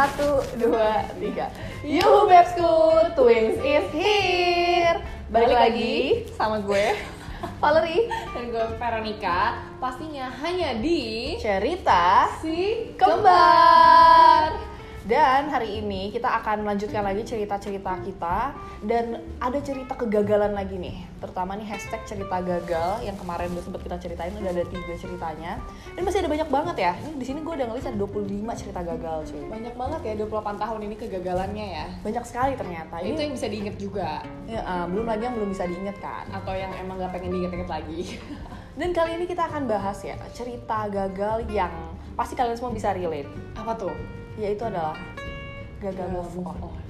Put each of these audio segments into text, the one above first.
Satu, dua, tiga. Yuhu Bebsku, Twins is here. Balik lagi sama gue, Valerie. dan gue Veronica pastinya hanya di Cerita si Kembar. Dan hari ini kita akan melanjutkan lagi cerita-cerita kita dan ada cerita kegagalan lagi nih. Terutama nih hashtag cerita gagal yang kemarin udah sempat kita ceritain udah ada tiga ceritanya. Dan masih ada banyak banget ya. Ini di sini gue udah ngelis ada 25 cerita gagal cuy. banyak banget ya 28 tahun ini kegagalannya ya Banyak sekali ternyata. itu Ini yang bisa diinget juga ya, eh, belum lagi yang belum bisa diinget kan. atau yang emang gak pengen diinget-inget lagi Dan kali ini kita akan bahas ya cerita gagal yang pasti kalian semua bisa relate. apa tuh Yaitu adalah gagal move move on.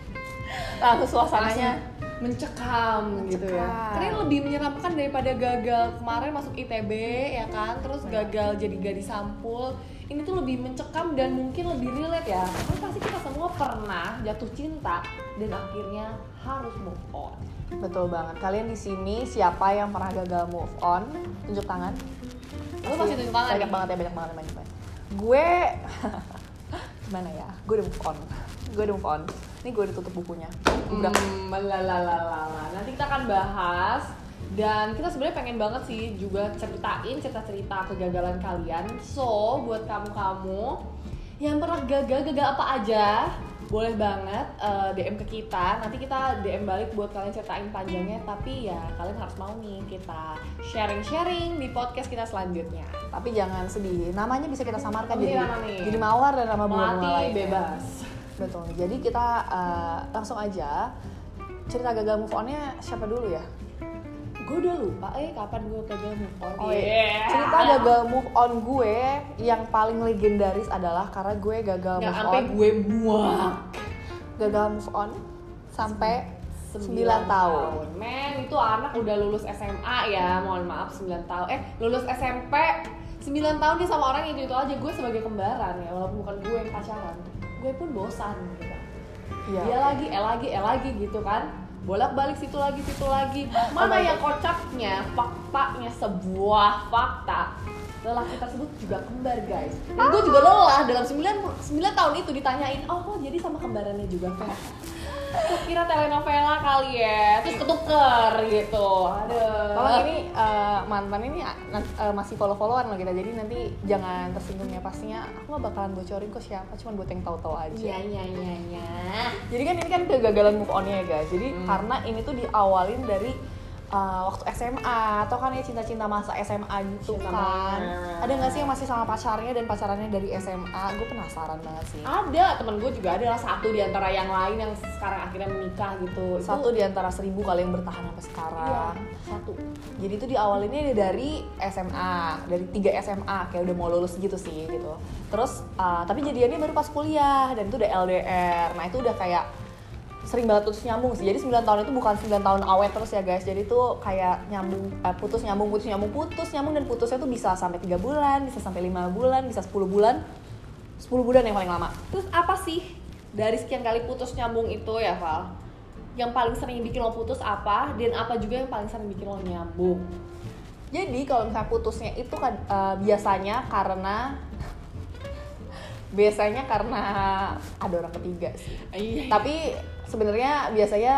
Langsung suasananya mencekam, gitu ya Mencekam. karena ini lebih menyeramkan daripada gagal kemarin masuk ITB ya kan terus gagal jadi gadis sampul ini tuh lebih mencekam dan mungkin lebih relate ya karena pasti kita semua pernah jatuh cinta dan akhirnya harus move on Betul banget. Kalian di sini siapa yang pernah gagal move on? Tunjuk tangan. Lu pasti tunjuk tangan Banyak banget ya, banyak banget, banyak banget. Gue gimana ya? Gue udah move on. Gue udah move on. Ini gue udah tutup bukunya. Udah. Hmm, lalalala. Nanti kita akan bahas dan kita sebenarnya pengen banget sih juga ceritain cerita-cerita kegagalan kalian. So, buat kamu-kamu yang pernah gagal, gagal apa aja, boleh banget eh, DM ke kita. Nanti kita DM balik buat kalian ceritain panjangnya. Tapi ya kalian harus mau nih kita sharing-sharing di podcast kita selanjutnya. Tapi jangan sedih. Namanya bisa kita samarkan jadi nih. jadi mawar dan nama bunga Melati lainnya. bebas. Betul. Jadi kita eh, langsung aja cerita gagal move onnya siapa dulu ya? Gue udah lupa eh kapan gue gagal move on. Oh, iya. Yeah. Cerita gagal move on gue yang paling legendaris adalah karena gue gagal Nggak move sampai on. gue muak. Gagal move on sampai 9 9 tahun. Men, itu anak udah lulus SMA ya, mohon maaf 9 tahun. Eh, lulus SMP 9 tahun dia sama orang itu itu aja gue sebagai kembaran ya, walaupun bukan gue yang pacaran. Gue pun bosan gitu. Iya. Dia lagi, eh lagi, eh lagi gitu kan. Bolak-balik situ lagi, situ lagi. Mana my yang kocaknya, faktanya sebuah fakta. Lelaki tersebut juga kembar guys. Dan gue juga lelah dalam 9, 9 tahun itu ditanyain oh jadi sama kembarannya juga? Kan kira telenovela kali ya terus ketuker gitu aduh Tolong ini eh, mantan ini eh, masih follow-followan loh kita jadi nanti jangan tersinggung ya pastinya aku gak bakalan bocorin kok siapa cuman buat yang tahu-tahu aja. iya iya iya iya Jadi kan ini kan kegagalan move onnya ya guys. Jadi Hmm. karena ini tuh diawalin dari uh, waktu SMA atau kan ya cinta-cinta masa SMA gitu Cinta kan. banget. Ada nggak sih yang masih sama pacarnya dan pacarannya dari SMA? Gue penasaran banget sih. ada temen gue juga ada lah satu di antara yang lain yang sekarang akhirnya menikah gitu Itu- Satu di antara seribu kali yang bertahan sampai iya, sekarang. satu Jadi itu diawalinnya dari SMA, dari tiga SMA kayak udah mau lulus gitu sih gitu. Terus uh, tapi jadiannya baru pas kuliah dan itu udah LDR. Nah itu udah kayak sering banget putus nyambung sih. Jadi 9 tahun itu bukan 9 tahun awet terus ya guys. Jadi tuh kayak nyambung eh, putus nyambung putus nyambung putus nyambung dan putusnya tuh bisa sampai tiga bulan, bisa sampai lima bulan, bisa 10 bulan. 10 bulan yang paling lama. terus apa sih dari sekian kali putus nyambung itu ya Val yang paling sering bikin lo putus apa dan apa juga yang paling sering bikin lo nyambung Jadi kalau misalnya putusnya itu kan eh, biasanya karena biasanya karena ada orang ketiga sih. iya Tapi sebenarnya biasanya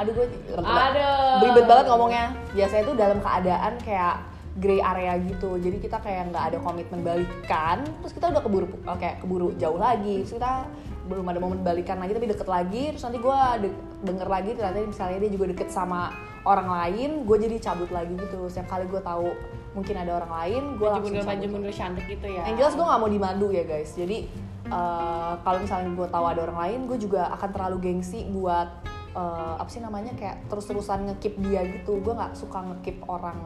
aduh gue Aduh. beribet banget ngomongnya. Biasanya tuh dalam keadaan kayak gray area gitu. Jadi kita kayak nggak ada komitmen balikan, terus kita udah keburu oke keburu jauh lagi. Terus kita belum ada momen balikan lagi tapi deket lagi terus nanti gue de- denger lagi ternyata misalnya dia juga deket sama orang lain gue jadi cabut lagi gitu setiap kali gue tahu mungkin ada orang lain gue langsung mundur cabut mundur cantik gitu ya yang jelas gue gak mau dimadu ya guys jadi eh, kalau misalnya gue tahu ada orang lain gue juga akan terlalu gengsi buat eh, apa sih namanya kayak terus-terusan ngekip dia gitu. Gue nggak suka ngekip orang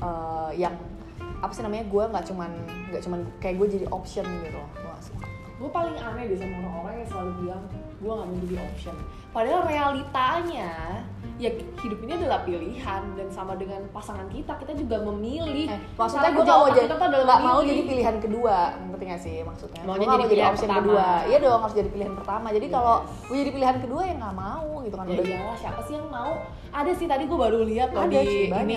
eh, yang apa sih namanya gue nggak cuman nggak cuman kayak gue jadi option gitu gue gak paling aneh deh sama orang-orang yang selalu bilang gue gak mau jadi option. Padahal realitanya ya hidup ini adalah pilihan dan sama dengan pasangan kita kita juga memilih. Eh, maksudnya gue gak mau jadi kita nggak mau jadi pilihan kedua ngerti gak sih maksudnya? Maunya nggak jadi mau pilihan option pertama. kedua. Iya dong harus jadi pilihan pertama. Jadi kalau Yes. gue jadi pilihan kedua ya nggak mau gitu kan. Ya Udah- iyalah siapa sih yang mau? Ada sih tadi gue baru lihat Ada di sih, ini.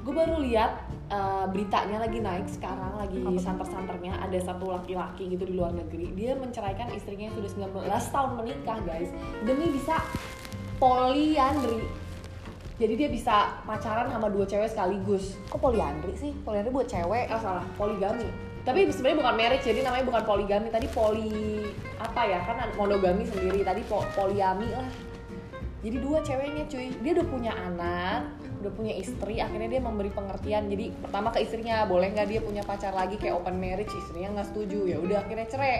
Gue baru lihat uh, beritanya lagi naik sekarang lagi santer-santernya. Ada satu laki-laki gitu di luar negeri. Dia menceraikan istrinya yang sudah 19 tahun menikah guys. Demi bisa poliandri. Jadi dia bisa pacaran sama dua cewek sekaligus. Kok poliandri sih? Poliandri buat cewek. eh salah. Poligami. Tapi sebenarnya bukan marriage jadi namanya bukan poligami. Tadi poli apa ya? Kan monogami sendiri. Tadi po- poliami lah. Jadi dua ceweknya cuy. Dia udah punya anak udah punya istri akhirnya dia memberi pengertian jadi pertama ke istrinya boleh nggak dia punya pacar lagi kayak open marriage istrinya nggak setuju ya udah akhirnya cerai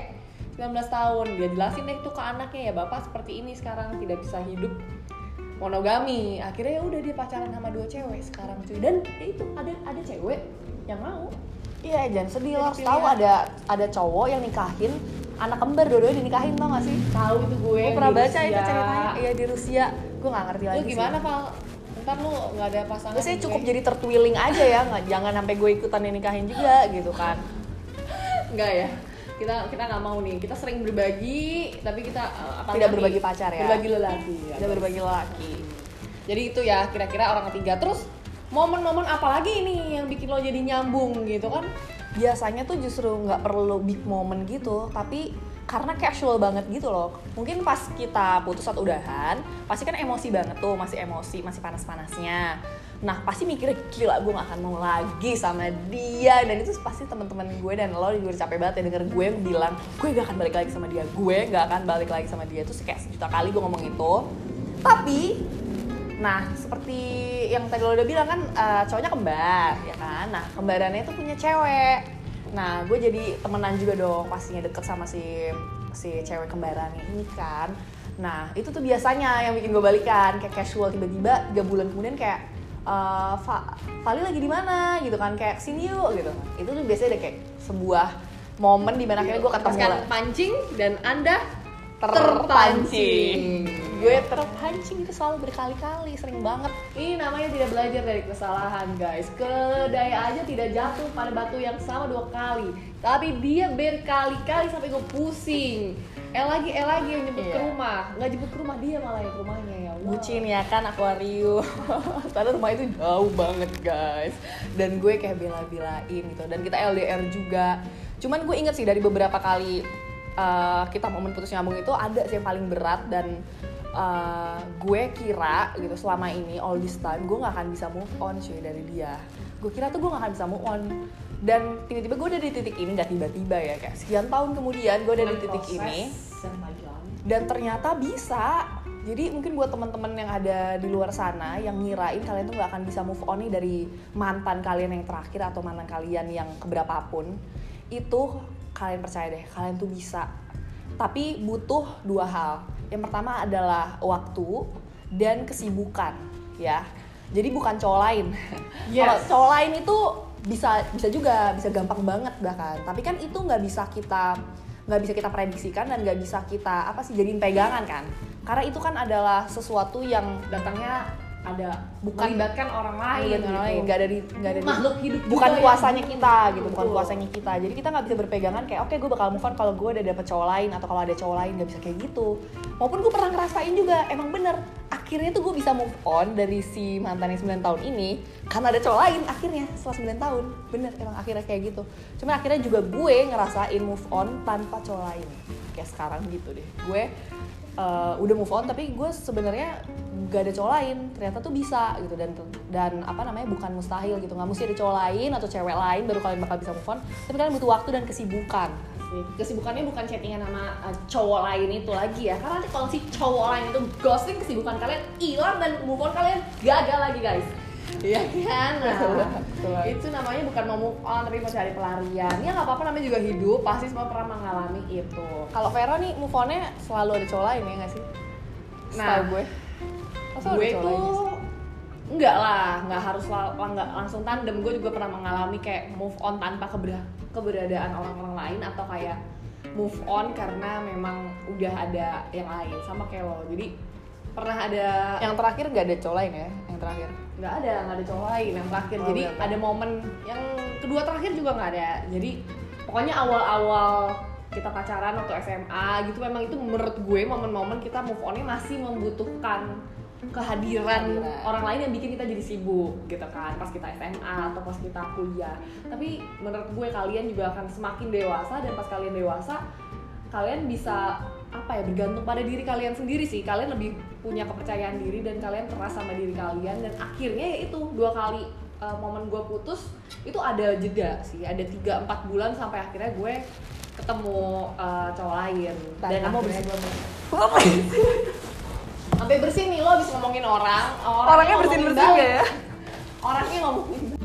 19 tahun dia jelasin deh itu ke anaknya ya bapak seperti ini sekarang tidak bisa hidup monogami akhirnya ya udah dia pacaran sama dua cewek sekarang cuy dan ya itu ada ada cewek yang mau Iya, jangan sedih lo. harus Tahu pilihan. ada ada cowok yang nikahin anak kembar dua-duanya dinikahin tau gak sih? tahu itu gue Gue pernah baca Rusia. itu ceritanya. Iya di Rusia. Gue nggak ngerti lagi lu gimana Val ntar lu nggak ada pasangan Gue sih gue. cukup jadi tertwiling aja ya, nggak jangan sampai gue ikutan nikahin juga gitu kan. Enggak ya kita kita nggak mau nih kita sering berbagi tapi kita eh, apalagi Tidak berbagi pacar ya. berbagi lelaki ya. Udah berbagi laki. jadi itu ya kira-kira orang ketiga terus momen-momen apa lagi ini yang bikin lo jadi nyambung gitu kan Biasanya tuh justru nggak perlu big moment gitu, tapi karena casual banget gitu loh. Mungkin pas kita putus atau udahan, pasti kan emosi banget tuh, masih emosi, masih panas-panasnya. Nah pasti mikirnya gila gue gak akan mau lagi sama dia dan itu pasti teman-teman gue dan lo juga capek banget ya denger gue bilang gue gak akan balik lagi sama dia, gue gak akan balik lagi sama dia. Terus kayak sejuta kali gue ngomong itu. Tapi Nah, seperti yang tadi lo udah bilang kan eh, cowoknya kembar, ya kan? Nah, kembarannya itu punya cewek. Nah, gue jadi temenan juga dong pastinya deket sama si si cewek kembarannya ini kan. Nah, itu tuh biasanya yang bikin gue balikan kayak casual tiba-tiba tiga bulan kemudian kayak eh Va- Vali lagi di mana gitu kan kayak sini yuk gitu. Itu tuh biasanya ada kayak sebuah momen di mana akhirnya gue ketemu pancing dan anda terpancing. Gue terpancing itu selalu berkali-kali, sering banget. Ini namanya tidak belajar dari kesalahan guys. Kedaya aja tidak jatuh pada batu yang sama dua kali. Tapi dia berkali-kali sampai gue pusing. Eh lagi, eh lagi yang jemput Iya. ke rumah. Nggak jemput ke rumah, dia malah yang ke rumahnya ya Allah. bucin ya kan akuarium. Padahal rumah itu jauh banget guys. Dan gue kayak bela-belain gitu. Dan kita LDR juga. Cuman gue inget sih dari beberapa kali uh, kita momen putus nyambung itu ada sih yang paling berat. Dan uh, gue kira gitu selama ini all this time gue nggak akan bisa move on cuy dari dia. Gue kira tuh gue gak akan bisa move on. Dan tiba-tiba gue udah di titik ini gak tiba-tiba ya kayak sekian tahun kemudian gue udah di titik ini. dan ternyata bisa. Jadi mungkin buat teman-teman yang ada di luar sana yang ngirain kalian tuh nggak akan bisa move on nih dari mantan kalian yang terakhir atau mantan kalian yang keberapapun. Itu kalian percaya deh kalian tuh bisa. Tapi butuh dua hal yang pertama adalah waktu dan kesibukan ya. Jadi bukan cowok lain. Yes. kalau cowok lain itu bisa bisa juga bisa gampang banget bahkan. Tapi kan itu nggak bisa kita nggak bisa kita prediksikan dan nggak bisa kita apa sih jadiin pegangan kan. Karena itu kan adalah sesuatu yang Datangnya ada Bukan- melibatkan orang lain orang lain, nggak ada di nggak ada di Makhluk hidup bukan juga kuasanya kita gitu bukan Betul. kuasanya kita. Jadi kita nggak bisa berpegangan kayak oke gue bakal move on kalau gue udah dapet cowok lain atau kalau ada cowok lain nggak bisa kayak gitu. Maupun gue pernah ngerasain juga emang bener akhirnya tuh gue bisa move on dari si mantan yang 9 tahun ini karena ada cowok lain akhirnya setelah 9 tahun. Bener emang akhirnya kayak gitu. Cuman akhirnya juga gue ngerasain move on tanpa cowok lain. Kayak sekarang gitu deh. Gue uh, udah move on tapi gue sebenarnya gak ada cowok lain. Ternyata tuh bisa gitu. Dan dan apa namanya bukan mustahil gitu. Nggak mesti ada cowok lain atau cewek lain baru kalian bakal bisa move on. Tapi kalian butuh waktu dan kesibukan. Kesibukannya bukan chattingan sama uh, cowok lain itu lagi ya. Karena nanti kalau si cowok lain itu ghosting kesibukan kalian hilang dan move on kalian gagal lagi guys Iya kan? Nah, itu namanya bukan mau move on tapi mau cari pelarian. Ya nggak apa-apa namanya juga hidup. Pasti semua pernah mengalami itu. Kalau Vera nih move onnya selalu ada cowok lain ya nggak sih? Nah, Setahu gue. Masa gue tuh enggak lah nggak harus la- nggak langsung tandem. Gue juga pernah mengalami kayak move on tanpa keber- keberadaan orang-orang lain atau kayak move on karena memang udah ada yang lain sama kayak lo. Jadi pernah ada yang terakhir nggak ada cowok lain ya? Yang terakhir? Nggak ada nggak ada cowok lain. Yang terakhir. Oh, jadi berapa? ada. momen. Yang kedua terakhir juga nggak ada. Jadi pokoknya awal-awal kita pacaran waktu SMA gitu memang itu menurut gue momen-momen kita move onnya masih membutuhkan kehadiran Kehadiran. orang lain yang bikin kita jadi sibuk gitu kan pas kita SMA atau pas kita kuliah. Tapi menurut gue kalian juga akan semakin dewasa dan pas kalian dewasa kalian bisa apa ya bergantung pada diri kalian sendiri sih. Kalian lebih punya kepercayaan diri dan kalian keras sama diri kalian. Dan akhirnya ya itu dua kali uh, momen gue putus itu ada jeda sih. Ada 3-4 bulan sampai akhirnya gue ketemu uh, cowok lain. Dan kamu bersih. gue sampai bersih nih lo habis ngomongin orang. Orangnya bersin-bersin balik. gak ya? orangnya ngomongin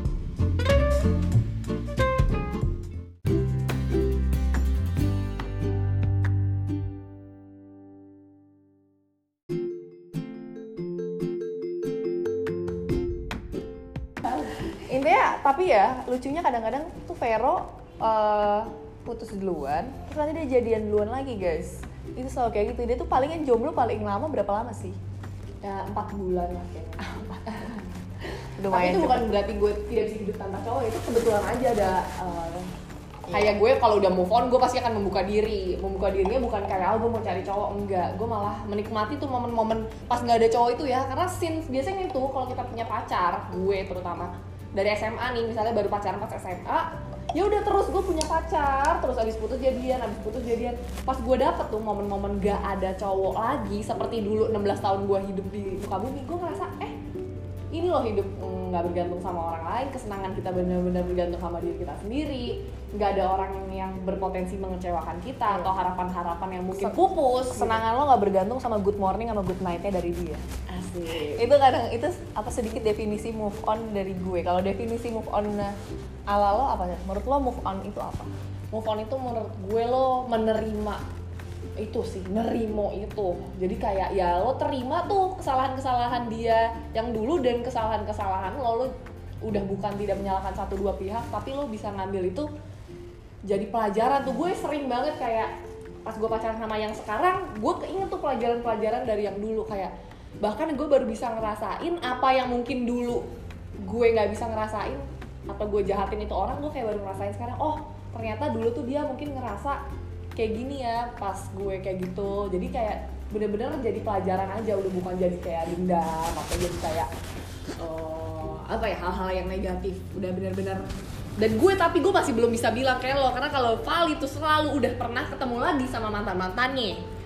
ya lucunya kadang-kadang tuh Vero eh, putus duluan terus nanti dia jadian duluan lagi guys. Itu selalu kayak gitu. Dia tuh palingan jomblo paling lama berapa lama sih? Ya empat bulan lah kayaknya tapi lumayan itu bukan berarti gue tidak bisa hidup tanpa cowok itu kebetulan aja ada uh, kayak gue kalau udah move on gue pasti akan membuka diri. Membuka dirinya bukan kayak oh gue mau cari cowok. Enggak. Gue malah menikmati tuh momen-momen pas nggak ada cowok itu ya. Karena since biasanya itu kalau kita punya pacar gue terutama dari SMA nih misalnya baru pacaran pas SMA ya udah terus gue punya pacar terus abis putus jadian abis putus jadian. Pas gue dapet tuh momen-momen gak ada cowok lagi seperti dulu 16 tahun gue hidup di muka bumi gue ngerasa eh ini loh hidup mm, nggak bergantung sama orang lain kesenangan kita benar-benar bergantung sama diri kita sendiri. Nggak ada orang yang berpotensi mengecewakan kita atau harapan-harapan yang mungkin pupus. kesenangan lo nggak bergantung sama good morning sama good nightnya dari dia. Asik. Itu kadang itu apa sedikit definisi move on dari gue. Kalau definisi move on ala lo apa? Menurut lo move on itu apa? Move on itu menurut gue lo menerima itu sih nerimo itu. Jadi kayak ya lo terima tuh kesalahan-kesalahan dia yang dulu dan kesalahan-kesalahan lo. Lo udah bukan tidak menyalahkan satu dua pihak tapi lo bisa ngambil itu jadi pelajaran tuh. Gue sering banget kayak pas gue pacaran sama yang sekarang gue keinget tuh pelajaran-pelajaran dari yang dulu. Kayak bahkan gue baru bisa ngerasain apa yang mungkin dulu gue nggak bisa ngerasain atau gue jahatin itu orang gue kayak baru ngerasain sekarang oh ternyata dulu tuh dia mungkin ngerasa kayak gini ya pas gue kayak gitu. Jadi kayak bener-bener jadi pelajaran aja udah bukan jadi kayak dendam atau jadi kayak eh, apa ya hal-hal yang negatif. Udah bener-bener. Dan gue tapi gue masih belum bisa bilang kayak lo karena kalau Vali tuh selalu udah pernah ketemu lagi sama mantan mantannya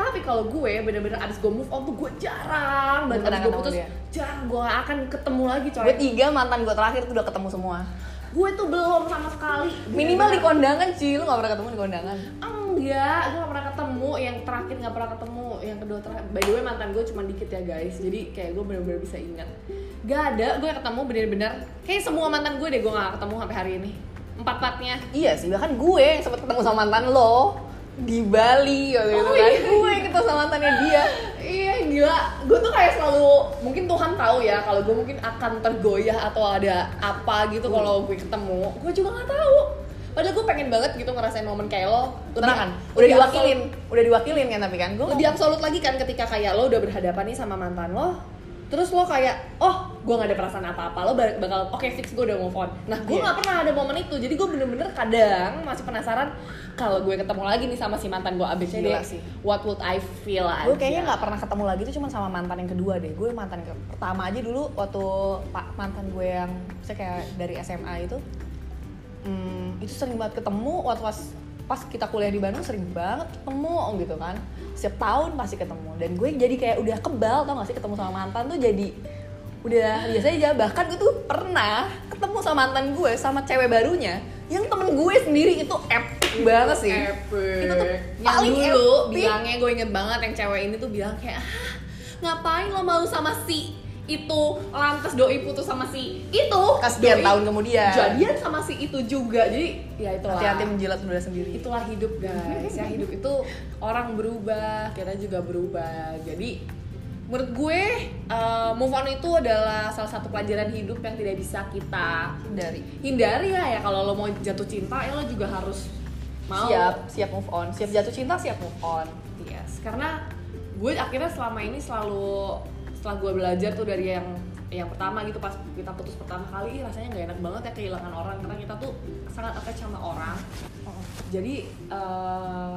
tapi kalau gue bener-bener abis gue move on tuh gue jarang banget. Abis gue putus dia? jarang gue akan ketemu lagi coy. Gue tiga mantan gue terakhir tuh udah ketemu semua gue tuh belum sama sekali. Minimal di kondangan sih lo gak pernah ketemu di kondangan. Enggak gue gak pernah ketemu. Yang terakhir gak pernah ketemu yang kedua terakhir. By the way mantan gue cuma dikit ya guys. Jadi kayak gue bener-bener bisa ingat. Gak ada gue ketemu bener-bener. Kayak semua mantan gue deh gue gak ketemu sampai hari ini. Empat empatnya iya sih bahkan gue yang sempat ketemu sama mantan lo di Bali waktu itu Oh, kan. iya. gue yang ketemu sama mantannya dia gila, gue tuh kayak selalu mungkin Tuhan tahu ya kalau gue mungkin akan tergoyah atau ada apa gitu kalau gue ketemu, gue juga nggak tahu. Padahal gue pengen banget gitu ngerasain momen kayak lo. tenang kan udah diwakilin udah diwakilin kan tapi kan gue absolut- lebih absolut lagi kan ketika kayak lo udah berhadapan nih sama mantan lo, terus lo kayak oh gue nggak ada perasaan apa-apa lo bak- bakal oke fix gue udah move on. Nah gue Iya. nggak pernah ada momen itu, jadi gue bener-bener kadang masih penasaran kalau gue ketemu lagi nih sama si mantan gue ABCD, Gila sih. what would I feel aja? gue kayaknya nggak pernah ketemu lagi tuh cuma sama mantan yang kedua deh gue mantan ke pertama aja dulu waktu pak mantan gue yang saya kayak dari SMA itu hmm, itu sering banget ketemu waktu pas pas kita kuliah di Bandung sering banget ketemu gitu kan setiap tahun pasti ketemu dan gue jadi kayak udah kebal tau gak sih ketemu sama mantan tuh jadi udah biasa aja. Bahkan gue tuh pernah ketemu sama mantan gue sama cewek barunya. Yang temen gue sendiri itu epic banget sih. Epic. Itu tuh yang paling dulu epic. bilangnya gue inget banget yang cewek ini tuh bilang kayak ah, ngapain lo mau sama si itu? Lantas doi putus sama si itu? Kesekian Doi tahun kemudian. jadian sama si itu juga. Jadi ya itulah. Hati-hati menjilat ludah sendiri. Itulah hidup guys. Ya hidup itu orang berubah kita juga berubah. Jadi menurut gue uh, move on itu adalah salah satu pelajaran hidup yang tidak bisa kita dari hindari lah ya. Kalau lo mau jatuh cinta ya lo juga harus mau. Siap siap move on. Siap jatuh cinta siap move on. Yes karena gue akhirnya selama ini selalu setelah gue belajar tuh dari yang yang pertama gitu pas kita putus pertama kali rasanya nggak enak banget ya kehilangan orang karena kita tuh sangat attach sama orang. Jadi eh,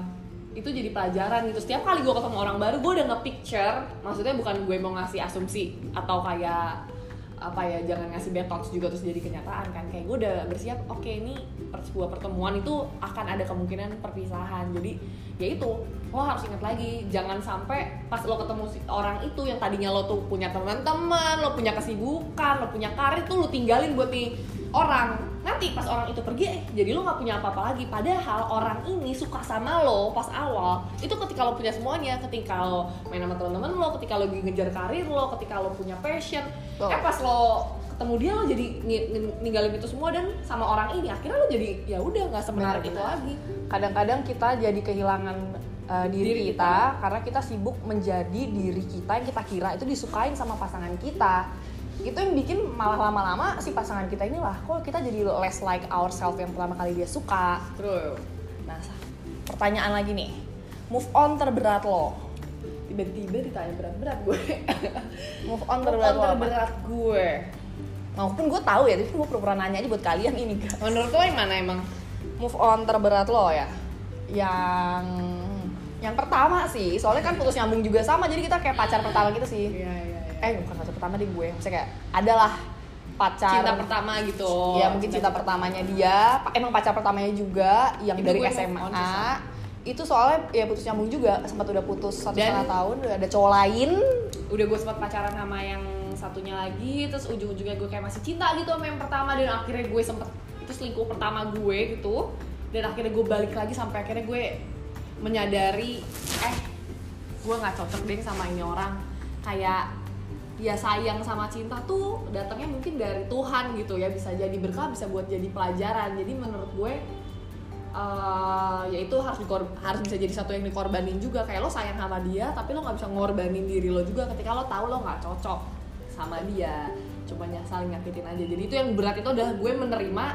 itu jadi pelajaran gitu. Setiap kali gue ketemu orang baru gue udah nge-picture maksudnya bukan gue mau ngasih asumsi atau kayak apa ya jangan ngasih betox juga terus jadi kenyataan kan. Kayak gue udah bersiap oke ini per- sebuah pertemuan itu akan ada kemungkinan perpisahan. Jadi ya itu lo harus ingat lagi jangan sampai pas lo ketemu orang itu yang tadinya lo tuh punya teman-teman lo punya kesibukan lo punya karir tuh lo tinggalin buat nih orang nanti pas orang itu pergi eh jadi lo nggak punya apa-apa lagi. Padahal orang ini suka sama lo pas awal. Itu ketika lo punya semuanya ketika lo main sama teman-teman lo ketika lo lagi ngejar karir lo ketika lo punya passion. Betul. eh pas lo ketemu dia lo jadi ni- ni- ninggalin itu semua dan sama orang ini akhirnya lo jadi ya udah nggak semenarik itu lagi. Kadang-kadang kita jadi kehilangan uh, diri, Diri kita, karena kita sibuk menjadi diri kita yang kita kira itu disukain sama pasangan kita itu yang bikin malah lama-lama si pasangan kita inilah kok kita jadi less like ourselves yang pertama kali dia suka. Terus nah pertanyaan lagi nih. Move on terberat lo? Tiba-tiba ditanya berat-berat gue. Move on Move terberat on lo apa? terberat gue. Maupun gue tahu ya tapi gue pura-pura nanya aja buat kalian ini guys. Menurut lo yang mana emang? Move on terberat lo ya? Yang yang pertama sih soalnya kan putus nyambung juga sama jadi kita kayak pacar pertama gitu sih. Iya iya eh bukan pacar pertama deh gue. Maksudnya kayak adalah pacar cinta pertama gitu. Ya mungkin cinta pertamanya dia. Emang pacar pertamanya juga yang Itu dari SMA itu soalnya ya putus nyambung juga. Sempat udah putus satu setengah tahun udah ada cowok lain. Udah gue sempat pacaran sama yang satunya lagi terus ujung-ujungnya gue kayak masih cinta gitu sama yang pertama dan akhirnya gue sempet itu selingkuh pertama gue gitu. Dan akhirnya gue balik lagi sampai akhirnya gue menyadari eh gue nggak cocok deh sama ini orang. Kayak ya sayang sama cinta tuh datangnya mungkin dari Tuhan gitu ya. Bisa jadi berkah bisa buat jadi pelajaran. Jadi menurut gue eh ya itu harus dikor- harus bisa jadi satu yang dikorbanin juga. Kayak lo sayang sama dia tapi lo nggak bisa ngorbanin diri lo juga. Ketika lo tahu lo nggak cocok sama dia cuma ya nyakitin aja. Jadi itu yang berat itu udah gue menerima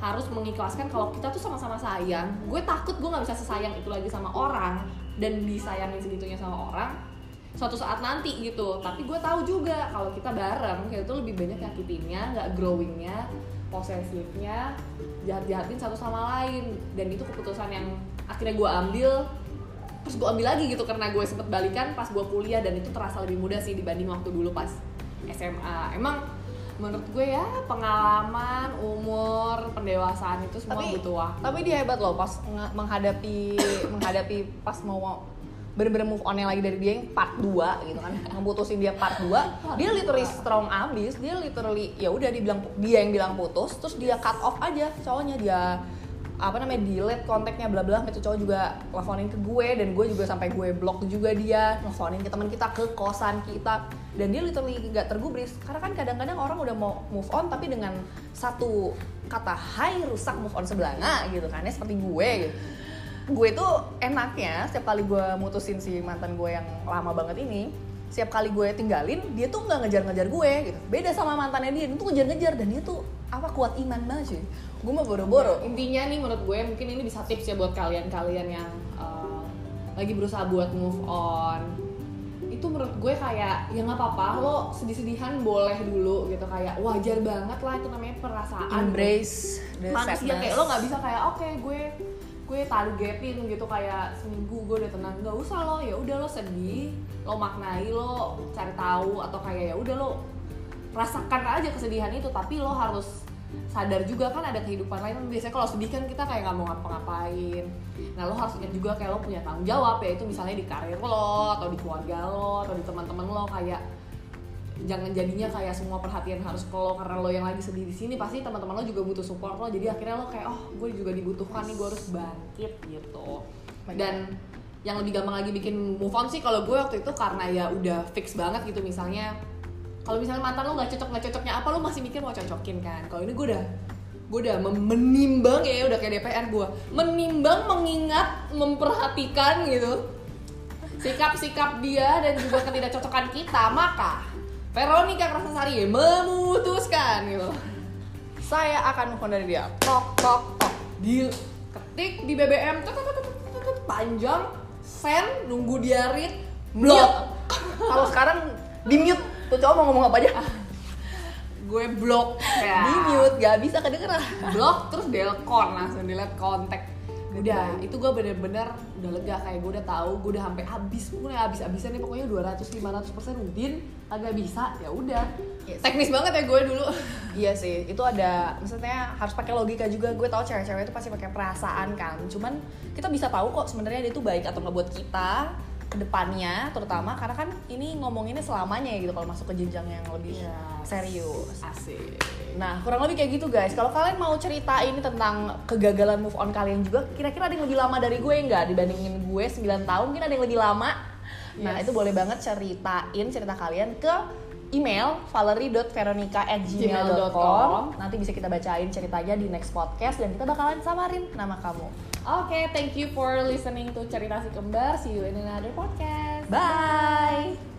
harus mengikhlaskan kalau kita tuh sama-sama sayang. Gue takut gue nggak bisa sesayang itu lagi sama orang dan disayangin segitunya sama orang suatu saat nanti gitu. Tapi gue tahu juga kalau kita bareng kayak itu lebih banyak nyakitinnya nggak growingnya posesifnya jahat-jahatin satu sama lain. Dan itu keputusan yang akhirnya gue ambil terus gue ambil lagi gitu karena gue sempet balikan pas gue kuliah dan itu terasa lebih mudah sih dibanding waktu dulu pas SMA emang menurut gue ya pengalaman umur pendewasaan itu semua Tapi- butuh waktu. tapi dia hebat loh pas menghadapi menghadapi pas mau bener-bener move on lagi dari dia yang part 2 gitu kan. Ngeputusin dia part 2 dia literally strong abis dia literally ya udah dibilang dia yang bilang putus terus dia cut off aja cowoknya dia apa namanya delete kontaknya bla bla itu cowok juga teleponin ke gue dan gue juga sampai gue blok juga dia teleponin ke teman kita ke kosan kita dan dia literally nggak tergubris. Karena kan kadang-kadang orang udah mau move on tapi dengan satu kata hai rusak move on sebelah nah gitu kan ya seperti gue gitu gue tuh enaknya setiap kali gue mutusin si mantan gue yang lama banget ini setiap kali gue tinggalin dia tuh nggak ngejar-ngejar gue gitu. Beda sama mantannya dia tuh ngejar-ngejar dan dia tuh apa kuat iman banget sih gue mah boro-boro. Intinya nih menurut gue mungkin ini bisa tips ya buat kalian-kalian yang uh, lagi berusaha buat move on. Itu menurut gue kayak ya nggak apa-apa lo sedih-sedihan boleh dulu gitu. Kayak wajar banget lah itu namanya perasaan. Embrace the manusia sadness kayak lo nggak bisa kayak oke gue gue targetin gitu kayak seminggu gue udah tenang. Nggak usah lo ya udah lo sedih lo maknai lo cari tahu atau kayak ya udah lo rasakan aja kesedihan itu. Tapi lo harus sadar juga kan ada kehidupan lain. Biasanya kalau sedih kan kita kayak nggak mau ngapa-ngapain. Nah lo harus ingat juga kayak lo punya tanggung jawab ya itu misalnya di karir lo atau di keluarga lo atau di teman-teman lo kayak jangan jadinya kayak semua perhatian harus ke lo karena lo yang lagi sedih di sini pasti teman-teman lo juga butuh support lo. Jadi akhirnya lo kayak oh gue juga dibutuhkan nih gue harus bangkit gitu. Dan yang lebih gampang lagi bikin move on sih kalau gue waktu itu karena ya udah fix banget gitu. Misalnya kalau misalnya mantan lo nggak cocok nggak cocoknya apa lo masih mikir mau cocokin kan. Kalau ini gue udah gue udah menimbang ya udah kayak DPR gue menimbang mengingat memperhatikan gitu sikap-sikap dia dan juga ketidakcocokan kita maka Veronica Krasasari memutuskan gitu. Saya akan dari dia. Tok tok tok. Di ketik di BBM tut, panjang send nunggu dia read blok. Kalau sekarang di mute tuh cowok mau ngomong apa aja? Gue blok. Ya di mute gak bisa kedengeran. Blok terus delkon langsung delete kontak udah itu gue bener-bener udah lega kayak gue udah tahu gue udah sampai habis udah habis habisan nih pokoknya 200 500 persen udin agak bisa ya udah Yes. teknis banget ya gue dulu Iya sih, itu ada maksudnya harus pakai logika juga. Gue tahu cewek-cewek itu pasti pakai perasaan kan. Cuman kita bisa tahu kok sebenarnya dia itu baik atau nggak buat kita ke depannya terutama karena kan ini ngomonginnya selamanya ya gitu kalau masuk ke jenjang yang lebih Yes. serius. asik Nah, kurang lebih kayak gitu guys. Kalau kalian mau cerita ini tentang kegagalan move on kalian juga, kira-kira ada yang lebih lama dari gue nggak dibandingin gue 9 tahun, mungkin ada yang lebih lama. Nah, Yes. itu boleh banget ceritain cerita kalian ke email valerie.veronica@gmail.com. gmail.com. Nanti bisa kita bacain ceritanya di next podcast dan kita bakalan samarin nama kamu. Oke, thank you for listening to Cerita Si Kembar. See you in another podcast. Bye.